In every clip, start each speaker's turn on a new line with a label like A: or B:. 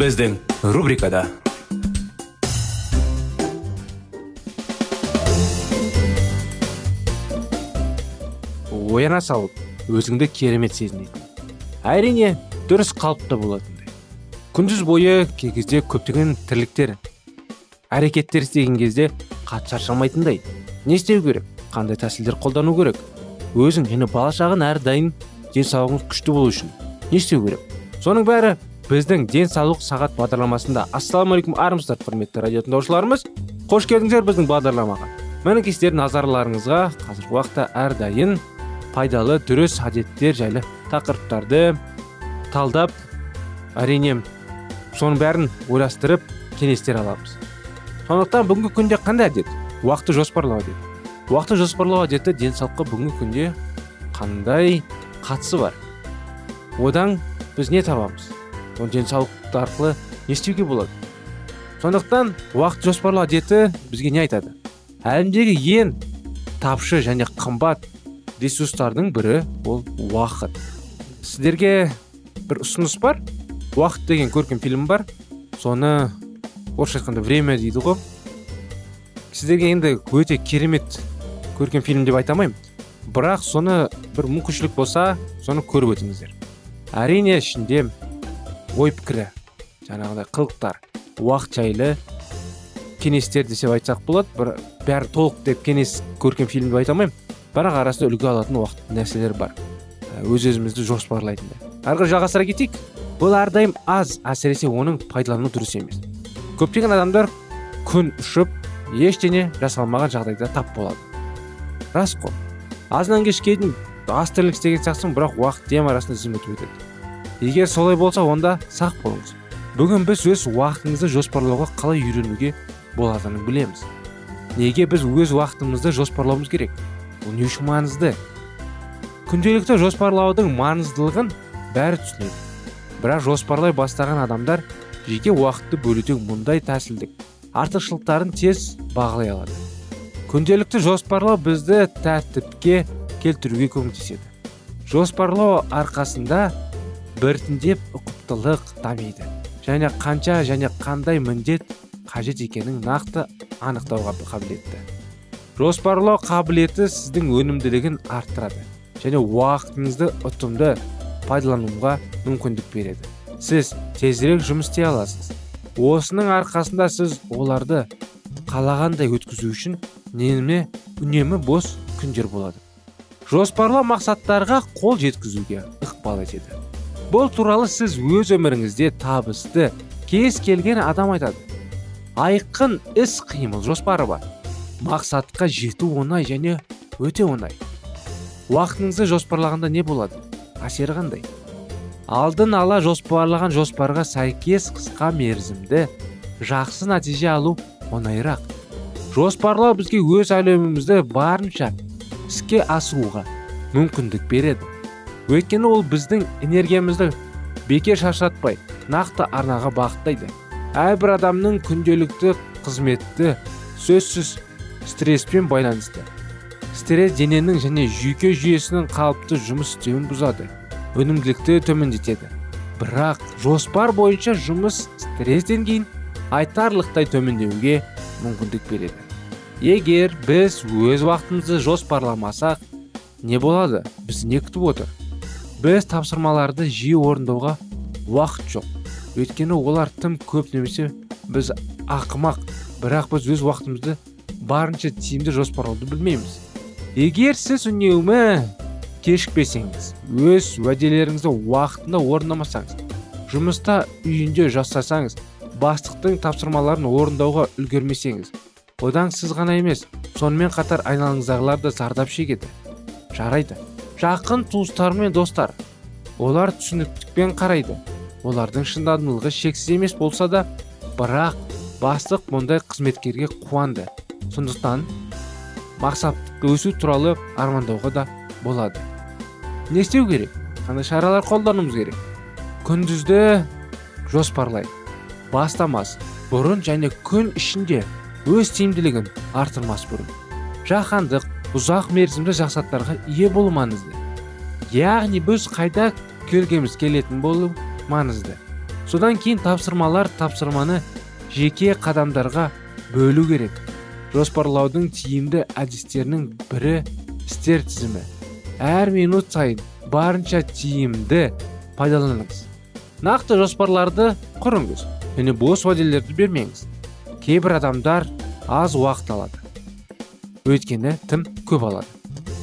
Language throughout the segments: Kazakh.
A: Біздің рубрикада ояна салып өзіңді керемет сезінетін әрине дұрыс қалыпта болатындай күндіз бойы кей көптеген тірліктер әрекеттер істеген кезде қатты шаршамайтындай не істеу керек қандай тәсілдер қолдану керек өзің және бала шағың әрдайым денсаулығыңыз күшті болу үшін не істеу керек соның бәрі біздің денсаулық сағат бағдарламасында ассалаумағалейкум армысыздар құрметті радио тыңдаушыларымыз. Қош келдіңіздер біздің бағдарламаға. Мінекей сіздердің назарларыңызға қазіргі уақытта әрдайым пайдалы дұрыс әдеттер жайлы тақырыптарды талдап әрине соның бәрін ойластырып кеңестер аламыз. Сондықтан бүгінгі күнде қандай әдет? Уақытты жоспарлау әдеті уақытты жоспарлау әдеті денсаулыққа бүгінгі күнде қандай қатысы бар? Одан біз не табамыз? Ол денсаулық арқылы не істеуге болады. Сондықтан уақыт жоспарлау әдеті бізге не айтады? Әлемдегі ең тапшы және қымбат ресурстардың бірі ол уақыт. Сіздерге бір ұсыныс бар? Уақыт деген көркем фильм бар. Соны орысша айтқанда время дейді ғой. Сіздерге енді өте керемет көркем фильм деп айта алмаймын. Бірақ соны бір мүмкіншілік болса соны көріп өтіңіздер. Әрине ішінде ой пікірі жаңағыдай қылықтар. Уақыт жайлы кеңестер десе айтсақ болады бір бәрі толық деп кеңес көркем фильм деп айта алмаймын. Бірақ арасында үлгі алатын уақыт нәрселер бар. Өз өзімізді жоспарлайтындай. Ары қарай жалғастыра кетейік. Бұл әрдайым аз әсіресе оның пайдалану дұрыс емес. Көптеген адамдар күн ұшып ештеңе жасалмаған жағдайда тап болады. Рас қой. Азаннан кешке дейін ас тірлік істеген сияқтысың бірақ уақыт дем арасында зым өтіп өтеді. Егер солай болса онда сақ болыңыз. Бүгін біз өз уақытыңызды жоспарлауға қалай үйренуге болатынын білеміз. Неге біз өз уақытымызды жоспарлауымыз керек? Бұл не үшін маңызды? Күнделікті жоспарлаудың маңыздылығын бәрі түсінеді. Бірақ жоспарлай бастаған адамдар жеке уақытты бөлудің мұндай тәсілдік артықшылықтарын тез бағалай алады. Күнделікті жоспарлау бізді тәртіпке келтіруге көмектеседі. Жоспарлау арқасында біртіндеп ұқыптылық дамиды. Және қанша және қандай міндет қажет екенін нақты анықтауға қабілетті. Жоспарлау қабілеті сіздің өнімділігін арттырады және уақытыңызды ұтымды пайдалануға мүмкіндік береді. Сіз тезірек жұмыс істей аласыз. Осының арқасында сіз оларды қалағандай өткізу үшін неме үнемі бос күндер болады. Жоспарлау мақсаттарға қол жеткізуге ықпал етеді. Бұл туралы сіз өз өміріңізде табысты кез келген адам айтады. Айқын іс қимыл жоспары бар. Мақсатқа жету оңай және өте оңай. Уақытыңызды жоспарлағанда не болады? Әсері қандай? Алдын ала жоспарлаған жоспарға сәйкес қысқа мерзімді жақсы нәтиже алу оңайырақ. Жоспарлау бізге өз әлемімізді барынша іске асыруға мүмкіндік береді. Өйткені ол біздің энергиямызды бекер шаршатпай нақты арнаға бағыттайды. Әрбір адамның күнделікті қызметті сөзсіз стресспен байланысты. Стресс дененің және жүйке жүйесінің қалыпты жұмыс істеуін бұзады өнімділікті төмендетеді. Бірақ жоспар бойынша жұмыс стресс деңгейін айтарлықтай төмендеуге мүмкіндік береді. Егер біз өз уақытымызды жоспарламасақ не болады? Біз не күтіп отыр? Біз тапсырмаларды жиі орындауға уақыт жоқ. Өйткені олар тым көп немесе біз ақымақ бірақ біз өз уақытымызды барынша тиімді жоспарлауды білмейміз. Егер сіз үнемі кешікпесеңіз өз уәделеріңізді уақытында орындамасаңыз жұмыста үйінде жасасаңыз бастықтың тапсырмаларын орындауға үлгермесеңіз одан сіз ғана емес сонымен қатар айналаңыздағылар да зардап шегеді. Жарайды. Жақын туыстар мен достар. Олар түсініктікпен қарайды. Олардың шындадымдылығы шексіз емес болса да бірақ бастық мұндай қызметкерге қуанды. Сондықтан мақсаттық өсу туралы армандауға да болады. Не істеу керек? Қандай шаралар қолдануымыз керек? Күндізді жоспарлайық бастамас. Бұрын және күн ішінде өз тиімділігін artıрмас бұрын. Жаһандық ұзақ мерзімді жақсаттарға ие болу маңызды. Яғни біз қайда келгіміз келетін болу маңызды. Содан кейін тапсырмалар тапсырманы жеке қадамдарға бөлу керек. Жоспарлаудың тиімді әдістерінің бірі істер тізімі. Әр минут сайын барынша тиімді пайдаланыңыз. Нақты жоспарларды құрыңыз. Және бос уәделерді бермеңіз. Кейбір адамдар аз уақыт алады. Өйткені тым көп алады.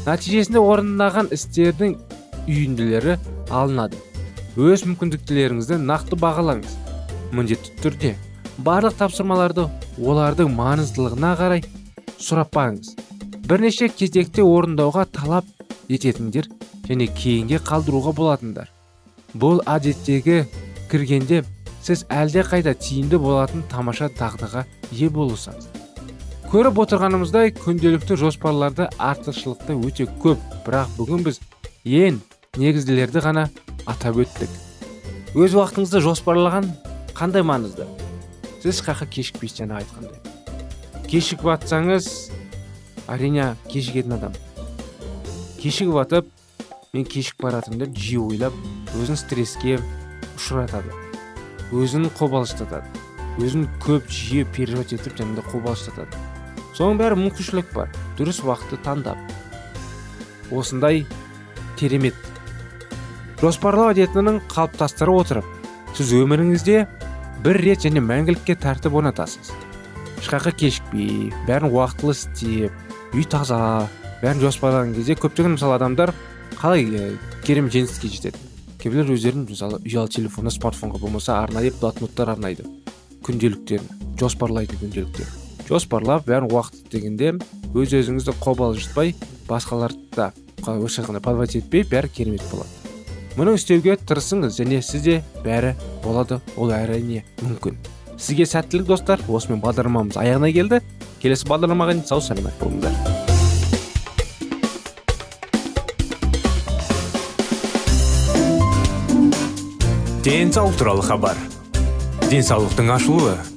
A: Нәтижесінде орындаған істердің үйінділері алынады. Өз мүмкіндіктеріңізді нақты бағалаңыз. Міндетті түрде барлық тапсырмаларды олардың маңыздылығына қарай сұраппаңыз бірнеше кезекте орындауға талап ететіндер және кейінге қалдыруға болатындар. Бұл әдеттегі кіргенде сіз әлде қайда тиімді болатын тамаша дағдыға ие болсаңыз көріп отырғанымыздай күнделікті жоспарларды артықшылықта өте көп. Бірақ бүгін біз ең негізділерді ғана атап өттік. Өз уақытыңызды жоспарлаған қандай маңызды? Сіз жаққа кешікпейсіз жаңа айтқандай. Кешігіп жатсаңыз әрине кешігетін адам. Кешігіп жатып мен кешігіп бара жатырмын деп жиі ойлап өзін стресске ұшыратады. Өзін қобалжытады. Өзін көп жиі переживать етіп жаңағыдай қобалжытады. Соның бәрі мүмкіншілік бар. Дұрыс уақытты таңдап. Осындай керемет. Жоспарлау әдетінің қалыптастыра отырып сіз өміріңізде бір рет және мәңгілікке тәртіп орнатасыз. Ешқаққа кешікпей бәрін уақытылы істеп үй таза бәрін жоспарлаған кезде көптеген мысалы адамдар қалай ә, керемет жеңіске жетеді. Кейбіреулер өздерін мысалы ұялы телефонға смартфонға болмаса арнайы блокноттар арнайды. Күнделіктерін жоспарлайды күнделіктерін жоспарлап бәрін уақыт дегенде өз өзіңізді қобалжытпай басқаларды да подвать етпей бәрі керемет болады. Мұны істеуге тырысыңыз және сізде бәрі болады ол әрине мүмкін. Сізге сәттілік достар. Осымен бағдарламамыз аяғына келді. Келесі бағдарламаға дейін сау саламат болыңыздар.
B: Денсаулық туралы хабар. Денсаулықтың ашылуы.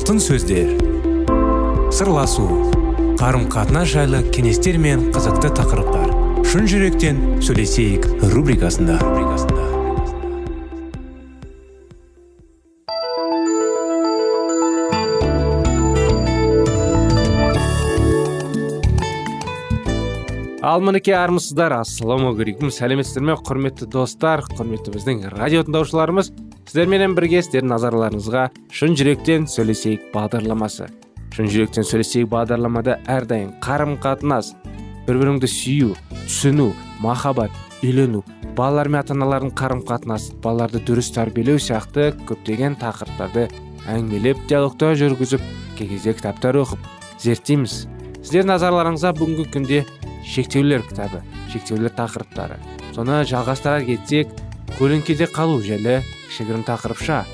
B: Алтын сөздер. Сырласу қарым қатынас жайлы кеңестер мен қызықты тақырыптар. Шын жүректен сөйлесейік рубрикасында.
A: Ал мінекей армысыздар ассалаумағалейкум. Сәлеметсіздер ме құрметті достар құрметті біздің радио тыңдаушыларымыз? Сіздерменен бірге сіздердің назарларыңызға шын жүректен сөйлесейік бағдарламасы. Шын жүректен сөйлесейік бағдарламада әрдайым қарым қатынас бір біріңді сүю түсіну махаббат үйлену балалар мен ата аналардың қарым қатынасы балаларды дұрыс тәрбиелеу сияқты көптеген тақырыптарды әңгімелеп диалогта жүргізіп кей кезде кітаптар оқып зерттейміз. Сіздер назарларыңызға бүгінгі күнде шектеулер кітабы шектеулер тақырыптары. Соны жалғастыра кетсек көлеңкеде қалу жайлы кішігірім тақырыпша.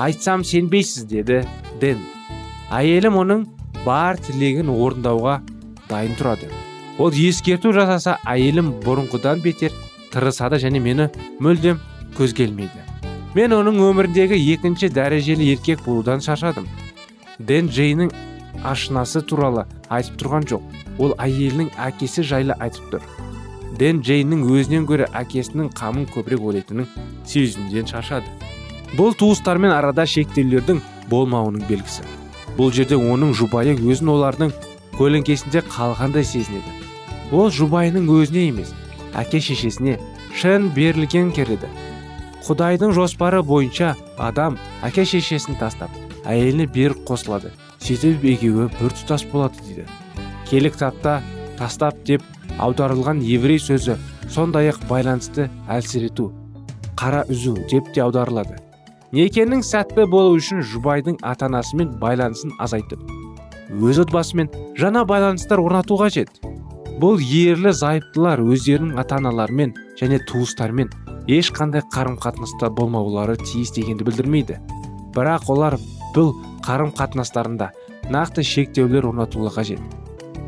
A: Айтсам сенбейсіз деді дэн. Әйелім оның бар тілегін орындауға дайын тұрады. Ол ескерту жасаса әйелім бұрынғыдан бетер тырысады және мені мүлдем көзге ілмейді мен оның өміріндегі екінші дәрежелі еркек болудан шаршадым дэн джейннің ашынасы туралы айтып тұрған жоқ. Ол әйелінің әкесі жайлы айтып тұр. Дэн джейннің өзінен гөрі әкесінің қамын көбірек ойлайтынын сезінуден шаршады. Бұл туыстармен арада шектеулердің болмауының белгісі. Бұл жерде оның жұбайы өзін олардың көлеңкесінде қалғандай сезінеді. Ол жұбайының өзіне емес әке шешесіне шын берілген кереді. Құдайдың жоспары бойынша адам әке шешесін тастап әйеліне берік қосылады. Сөйтіп екеуі тұтас болады дейді. Келі кітапта тастап деп аударылған еврей сөзі сондай ақ байланысты әлсірету қара үзу деп те аударылады. Некенің сәтті болу үшін жұбайдың ата анасымен байланысын азайтып өз отбасымен жаңа байланыстар орнату қажет. Бұл ерлі зайыптылар өздерінің ата аналарымен және туыстарымен ешқандай қарым қатынаста болмаулары тиіс дегенді білдірмейді. Бірақ олар бұл қарым қатынастарында нақты шектеулер орнатуы қажет.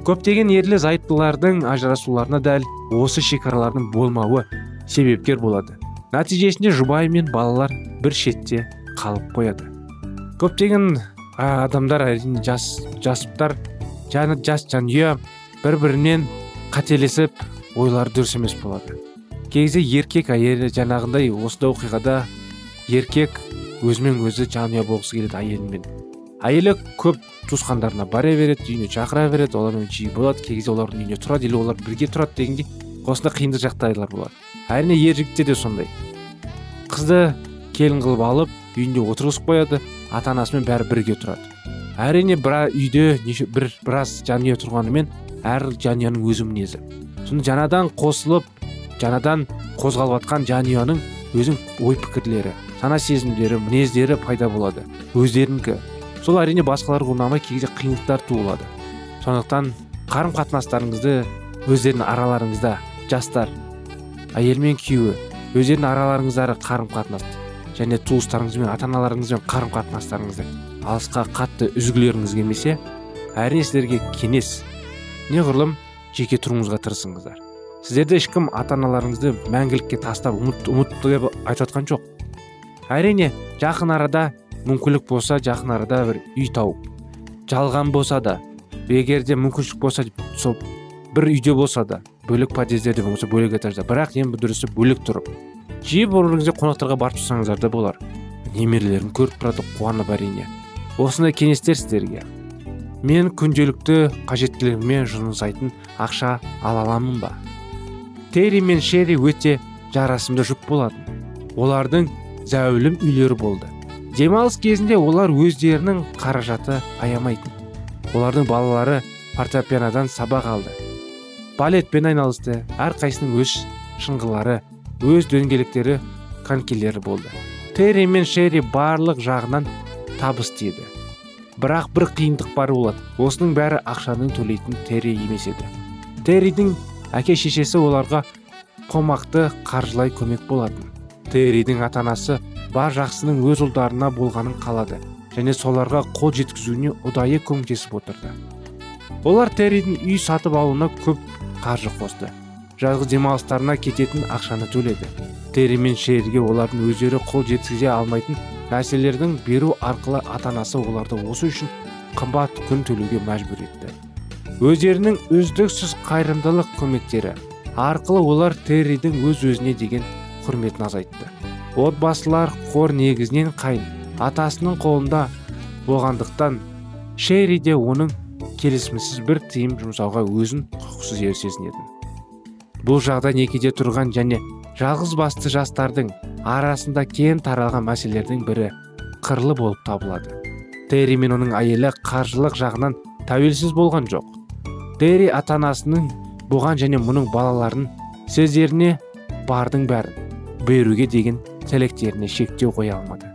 A: Көптеген ерлі зайыптылардың ажырасуларына дәл осы шекаралардың болмауы себепкер болады. Нәтижесінде жұбайы мен балалар бір шетте қалып қояды. Көптеген адамдар әрине жас жасыптар жаны жас жанұя бір бірінен қателесіп ойлары дұрыс емес болады. Кезде еркек әйелі жаңағындай осындай оқиғада еркек өзімен өзі жанұя болғысы келеді әйелімен. Әйелі көп туысқандарына бара береді үйіне шақыра береді олармен жиі болады кей кезде олардың үйіне тұрады или олар бірге тұрады дегендей осындай қиындық жағдайлар болады. Әрине ер жігітте де сондай. Қызды келін қылып алып үйінде отырғызып қояды ата анасымен бәрі бірге тұрады. Әрине бір үйде неше, бір біраз жанұя тұрғанымен әр жанұяның өз мінезі. Соны жаңадан қосылып жаңадан қозғалып жатқан жанұяның өзінің ой пікірлері сана сезімдері мінездері пайда болады. Өздерінікі. Сол әрине басқаларға ұнамай кейде қиындықтар туылады. Сондықтан қарым қатынастарыңызды өздерінің араларыңызда жастар әйел мен күйеуі өздерінің араларыңыздағы қарым қатынас және туыстарыңызбен ата аналарыңызбен қарым қатынастарыңызды алысқа қатты үзгілеріңіз келмесе әрине сіздерге кеңес неғұрлым жеке тұруыңызға тырысыңыздар. Сіздерді ешкім ата аналарыңызды мәңгілікке тастап ұмыт, ұмытты деп айтып жатқан жоқ. Әрине жақын арада мүмкіндік болса жақын арада бір үй тауып жалған болса да егер де мүмкіншілік болса сол бір үйде болса да бөлек подъездерде болмаса бөлек этажда. Бірақ ең дұрысы бөлек тұрып. Жиі бір біріңізге қонақтарға барып тұрсаңыздар да болар. Немерелерін көріп тұрады қуанып әрине осындай кеңестер сіздерге. Мен күнделікті қажеттілігіме жұмсайтын ақша ала аламын ба? Терри мен шерри өте жарасымды жұп болатын. Олардың зәулім үйлері болды. Демалыс кезінде олар өздерінің қаражаты аямайтын. Олардың балалары фортепианодан сабақ алды. Балетпен айналысты. Әрқайсының өз шыңғылары өз дөңгелектері конькилері болды. Терри мен шерри барлық жағынан табыс тиеді. Бірақ бір қиындық бар болады осының бәрі ақшаның төлейтін терри емес еді. Терридің әке шешесі оларға қомақты қаржылай көмек болатын. Терридің ата анасы бар жақсының өз ұлдарына болғанын қалады және соларға қол жеткізуіне ұдайы көмектесіп отырды. Олар терридің үй сатып алуына көп қаржы қосты. Жазғы демалыстарына кететін ақшаны төледі. Терри мен шерге олардың өздері қол жеткізе алмайтын нәрселердің беру арқылы ата анасы оларды осы үшін қымбат күн төлеуге мәжбүр етті. Өздерінің үздіксіз қайырымдылық көмектері арқылы олар терридің өз өзіне деген құрметін азайтты. Отбасылар қор негізінен қайын атасының қолында болғандықтан шерри де оның келісімсіз бір тыйым жұмсауға өзін құқықсыз сезінетін. Бұл жағдай некеде тұрған және жалғыз басты жастардың арасында кең таралған мәселелердің бірі қырлы болып табылады. Терри мен оның әйелі қаржылық жағынан тәуелсіз болған жоқ. Терри ата анасының бұған және мұның балаларын сөздеріне бардың бәрін беруге деген тілектеріне шектеу қоя алмады.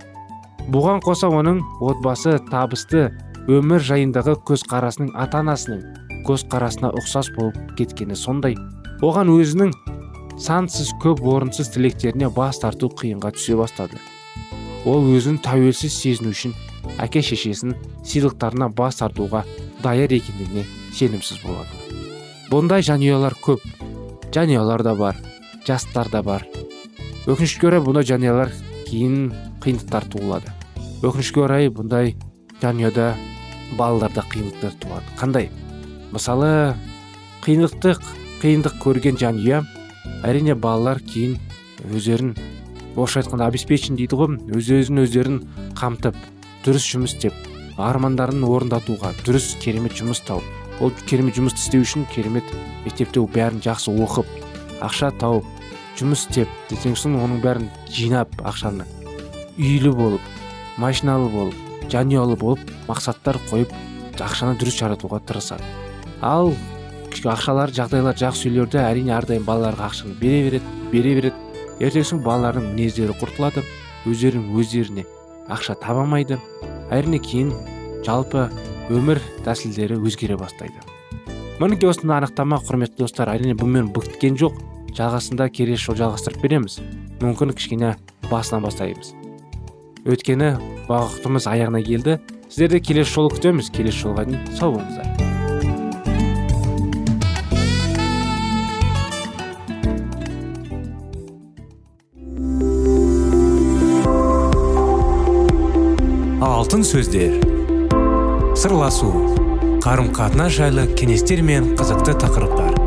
A: Бұған қоса оның отбасы табысты өмір жайындағы көзқарасының ата анасының көзқарасына ұқсас болып кеткені сондай. Оған өзінің сансыз көп орынсыз тілектеріне бас тарту қиынға түсе бастады. Ол өзін тәуелсіз сезіну үшін әке шешесін сыйлықтарына бас тартуға даяр екендігіне сенімсіз болады. Бұндай жанұялар көп. Жанұялар да бар жастар да бар. Өкінішке орай бұндай жанұялар кейін қиындықтар туылады. Өкінішке орай бұндай жанұяда балаларда қиындықтар туады. Қандай? Мысалы қиындықты қиындық көрген жанұя әрине балалар кейін өздерін орысша айтқанда обеспечен дейді ғой. Өз өзін өздерін қамтып дұрыс жұмыс істеп армандарын орындатуға дұрыс керемет жұмыс тауып ол керемет жұмысты істеу үшін керемет мектепте бәрін жақсы оқып ақша тауып жұмыс істеп десең соң оның бәрін жинап ақшаны үйлі болып машиналы болып жанұялы болып мақсаттар қойып ақшаны дұрыс жаратуға тырысады. Ал ақшалар жағдайлар жақсы үйлерде әрине әрдайым балаларға ақшаны бере береді бере береді. Ертең соң балалардың мінездері құртылады өздерінің өздеріне ақша таба алмайды әрине кейін жалпы өмір тәсілдері өзгере бастайды. Мінекей осындай анықтама құрметті достар әрине бұнымен біткен жоқ. Жалғасында келесі жол жалғастырып береміз. Мүмкін кішкене басынан бастаймыз. Өйткені уақытымыз аяғына келді. Сіздерді келесі жолы күтеміз. Келесі жолға дейін сау болыңыздар.
B: Алтын сөздер. Сырласу. Қарым қатынас жайлы кеңестер мен қызықты тақырыптар.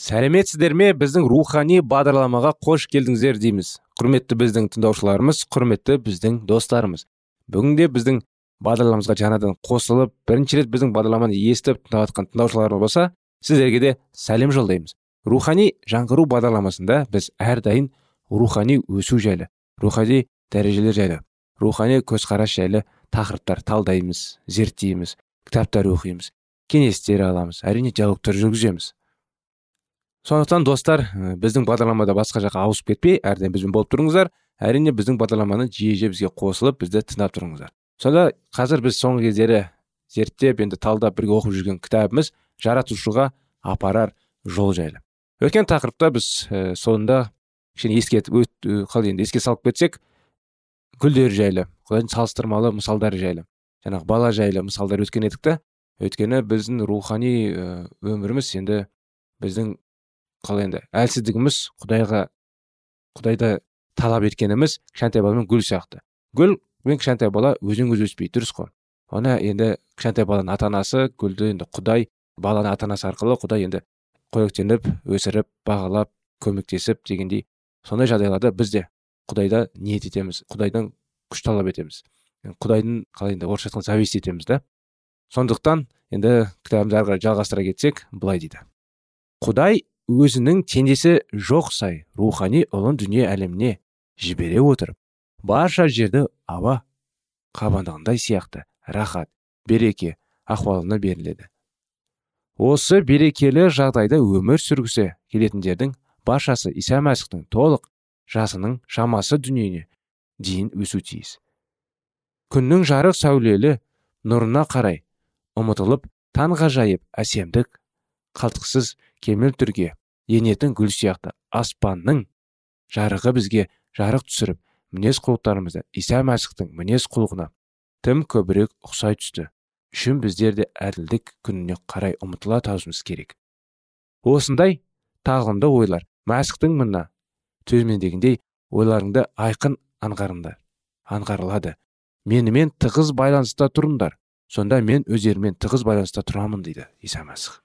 A: Сәлеметсіздер ме? Біздің рухани бағдарламаға қош келдіңіздер дейміз. Құрметті біздің тыңдаушыларымыз құрметті біздің достарымыз. Бүгінде біздің бағдарламамызға жаңадан қосылып бірінші рет біздің бағдарламаны естіп тыңдап жатқан тыңдаушыларымыз болса сіздерге де сәлем жолдаймыз. Рухани жаңғыру бағдарламасында біз әрдайым рухани өсу жайлы рухани дәрежелер жайлы рухани көзқарас жайлы тақырыптар талдаймыз зерттейміз кітаптар оқимыз кеңестер аламыз әрине диалогтар жүргіземіз. Сондықтан достар біздің бағдарламада басқа жаққа ауысып кетпей әрдайым бізбен болып тұрыңыздар. Әрине біздің бағдарламаны жиі жиі бізге қосылып бізді тыңдап тұрыңыздар. Сонда қазір біз соңғы кездері зерттеп енді талдап бірге оқып жүрген кітабымыз жаратушыға апарар жол жайлы өткен тақырыпта біз ә, соңында кішкене еске қалай енді еске салып кетсек гүлдер жайлы құдайдың салыстырмалы мысалдары жайлы жаңағы бала жайлы мысалдар өткен едік та. Өйткені біздің рухани өміріміз енді біздің қалай енді? әлсіздігіміз құдайға құдайды талап еткеніміз кішкентай баламен гүл сияқты. Гүл мен кішкентай бала өзінен өзі өспейді дұрыс қой. Оны енді кішкентай баланың ата анасы гүлді енді құдай баланы ата анасы арқылы құдай енді қоректеніп өсіріп бағалап көмектесіп дегендей сондай жағдайларда біз де құдайда ниет етеміз құдайдан күш талап етеміз. Құдайдың қалай енді орысша айтқанда зависть етеміз да. Сондықтан енді кітабымызды ары қарай жалғастыра кетсек былай дейді. Құдай өзінің теңдесі жоқ сай рухани ұлын дүние әлеміне жібере отырып барша жерді ауа қабандығындай сияқты рахат береке ахуалына беріледі. Осы берекелі жағдайда өмір сүргісі келетіндердің баршасы иса мәсіхтің толық жасының шамасы дүниене дейін өсу тиіс. Күннің жарық сәулелі нұрына қарай ұмытылып таңғажайып әсемдік қалтқысыз кемел түрге енетін гүл сияқты аспанның жарығы бізге жарық түсіріп мінез құлықтарымызды иса мәсіхтің мінез құлығына тым көбірек ұқсай түсті. Үшін біздер де әділдік күніне қарай ұмытыла тазуымыз керек. Осындай тағылымды ойлар мәсіхтің мына төмендегіндей ойларыңды айқын аңғарыңдар аңғарылады. Менімен тығыз байланыста тұрыңдар. Сонда мен өздерімен тығыз байланыста тұрамын дейді иса мәсіх.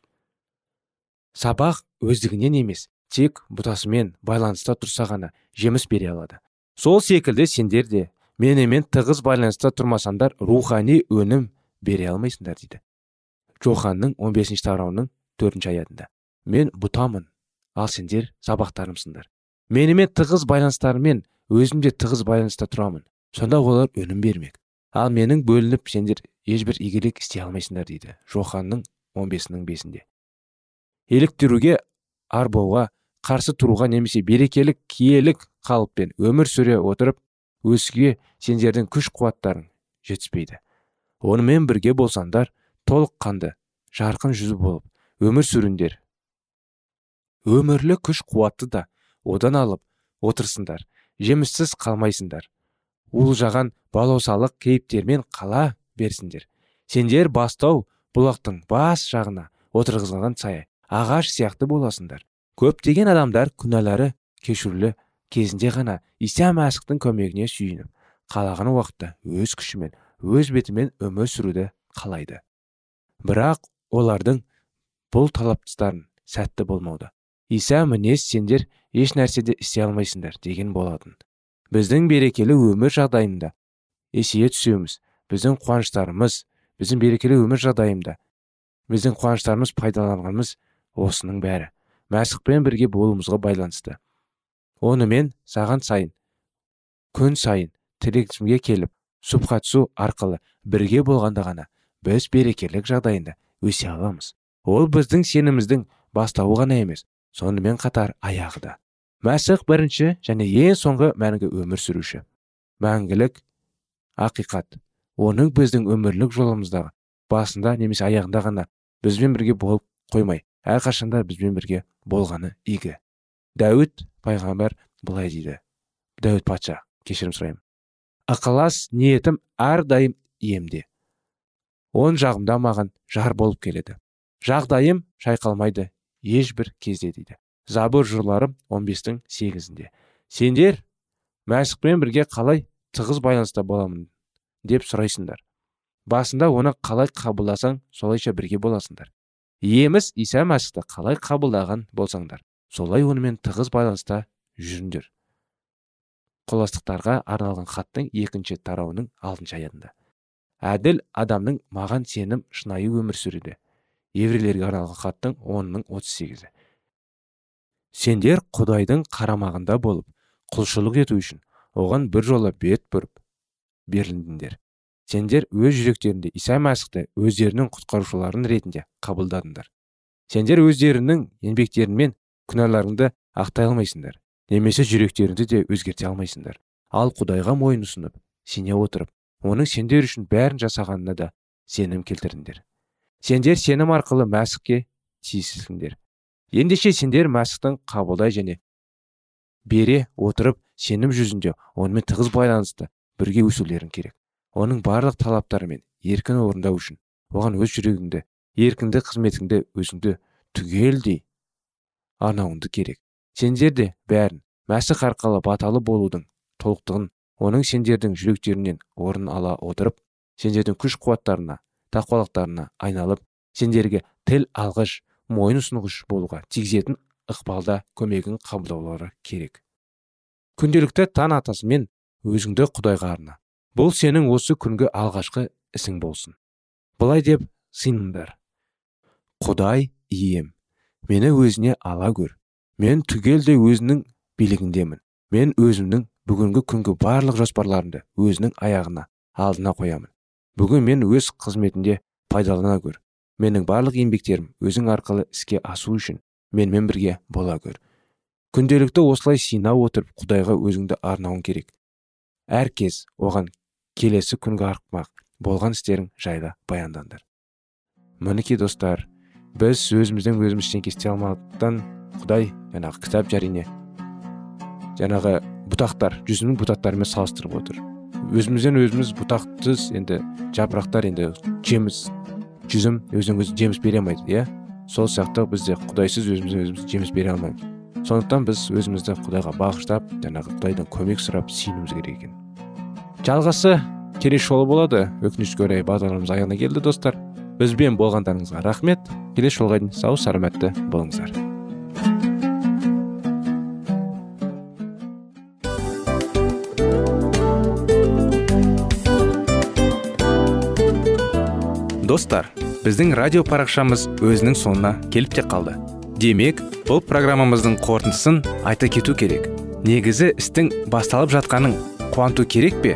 A: Сабақ өздігінен емес тек бұтасымен байланыста тұрса ғана жеміс бере алады. Сол секілді сендер де менімен тығыз байланыста тұрмасаңдар рухани өнім бере алмайсыңдар дейді. Жоханның 15 бесінші тарауының төртінші аятында. Мен бұтамын ал сендер сабақтарымсыңдар. Менімен тығыз байланыстарымен өзім де тығыз байланыста тұрамын. Сонда олар өнім бермек. Ал менің бөлініп сендер ешбір игілік істей алмайсыңдар дейді жоханның 15-нің бесінде. Еліктіруге арбауға қарсы тұруға немесе берекелік киелік қалыппен өмір сүре отырып өзге сендердің күш қуаттарың жетіспейді. Онымен бірге болсаңдар толыққанды жарқын жүзі болып өмір сүріңдер. Өмірлік күш қуатты да одан алып отырсыңдар жеміссіз қалмайсыңдар. Жаған балаусалық кейіптермен қала берсіңдер. Сендер бастау бұлақтың бас жағына отырғызылған сая ағаш сияқты боласыңдар. Көптеген адамдар күнәлары кешірілі кезінде ғана иса мәсіхтің көмегіне сүйініп қалаған уақытта өз күшімен өз бетімен өмір сүруді қалайды. Бірақ олардың бұл талаптыстарын сәтті болмауда. Иса мінез сендер еш нәрседе істей алмайсыңдар деген болатын. Біздің берекелі өмір жағдайында есейе түсуіміз біздің қуаныштарымыз біздің берекелі өмір жағдайында біздің қуаныштарымыз пайдаланғанымыз осының бәрі. Мәсіхпен бірге болуымызға байланысты. Онымен саған сайын күн сайын тірексімге келіп субхатсу арқылы бірге болғанда ғана біз берекелік жағдайында өсе аламыз. Ол біздің сеніміздің бастауы ғана емес сонымен қатар аяғы да. Мәсіх бірінші және ең соңғы мәңгі өмір сүруші. Мәңгілік ақиқат. Оның біздің өмірлік жолымыздағы басында немесе аяғында ғана бізбен бірге болып қоймай әрқашанда бізбен бірге болғаны игі. Дәуіт пайғамбар былай дейді. Дәуіт патша кешірім сұраймын. Ықылас ниетім әрдайым емде он жағымда маған жар болып келеді. Жағдайым шайқалмайды ешбір кезде дейді. Забыр жырлары 15-тің сегізінде. Сендер мәсіхпен бірге қалай тығыз байланыста боламын деп сұрайсыңдар. Басында оны қалай қабылдасаң солайша бірге боласыңдар. Еміс иса мәсіхті қалай қабылдаған болсаңдар солай онымен тығыз байланыста жүріңдер. Қоластықтарға арналған хаттың екінші тарауының алтыншы аятында. Әділ адамның маған сенім шынайы өмір сүреді. Еврейлерге арналған хаттың онның отыз сегізі. Сендер құдайдың қарамағында болып құлшылық ету үшін оған бір жола бет бұрып берілдіңдер. Сендер өз жүректерінде иса мәсіхті өздерінің құтқарушыларын ретінде қабылдадыңдар. Сендер өздерінің еңбектеріңмен күнәларыңды ақтай алмайсыңдар немесе жүректеріңді де өзгерте алмайсыңдар. Ал құдайға мойын ұсынып сене отырып оның сендер үшін бәрін жасағанына да сенім келтірдіңдер сендер сенім арқылы мәсіхке тиесілсіңдер ендеше сендер мәсіхтің қабылдай және бере отырып сенім жүзінде онымен тығыз байланысты бірге өсулерің керек. Оның барлық талаптары мен еркін орындау үшін оған өз жүрегіңді еркінді қызметіңді өзіңді түгелдей арнауыңды керек. Сендер де бәрін мәсіх арқылы баталы болудың толықтығын оның сендердің жүректерінен орын ала отырып сендердің күш қуаттарына тақуалықтарына айналып сендерге тіл алғыш мойын ұсынғыш болуға тигізетін ықпалда көмегін қабылдаулары керек. Күнделікті таң атасымен өзіңді құдайға арна. Бұл сенің осы күнгі алғашқы ісің болсын. Былай деп сыйыныңдар құдай ием мені өзіне ала көр мен түгелдей өзінің билігіндемін. Мен өзімнің бүгінгі күнгі барлық жоспарларымды өзінің аяғына алдына қоямын. Бүгін мен өз қызметінде пайдалана көр менің барлық еңбектерім өзің арқылы іске асу үшін менімен бірге бола көр күнделікті осылай сина отырып құдайға өзіңді арнауың керек. Әр кез оған келесі күнгі арқымақ болған істерің жайлы баяндаңдар. Мінекей достар біз өзімізден өзіміз ештеңке істей алмағандықтан құдай жаңағы кітап жарине жаңағы бұтақтар жүзімнің бұтақтарымен салыстырып отыр. Өзімізден өзіміз бұтақсыз енді жапырақтар енді жеміс жүзім өзінен өзі жеміс бере алмайды иә? Сол сияқты біз де құдайсыз өзімізден өзіміз жеміс бере алмаймыз. Сондықтан біз өзімізді құдайға бағыштап жаңағы құдайдан көмек сұрап сүйінуіміз керек екен. Жалғасы келесі жолы болады. Өкінішке орай бағдарламамыз аяғына келді достар. Бізбен болғандарыңызға рахмет. Келесі жолға дейін сау саламатты болыңыздар.
B: Достар біздің радио парақшамыз өзінің соңына келіп те қалды. Демек бұл программамыздың қорытындысын айта кету керек. Негізі істің басталып жатқаның қуанту керек пе?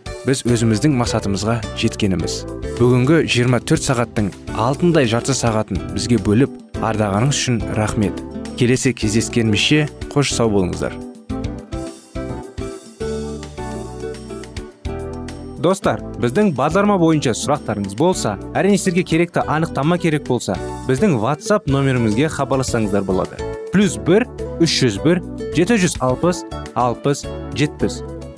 B: біз өзіміздің мақсатымызға жеткеніміз. Бүгінгі 24 сағаттың алтындай жарты сағатын бізге бөліп ардағаныңыз үшін рахмет. Келесі кездескенімізше қош сау болыңыздар.
A: Достар біздің бағдарлама бойынша сұрақтарыңыз болса әрине сіздерге керекті анықтама керек болса біздің whatsapp нөмірімізге хабарлассаңыздар болады. Плюс бір үш жүз бір жеті жүз алпыс алпыс жетпіс.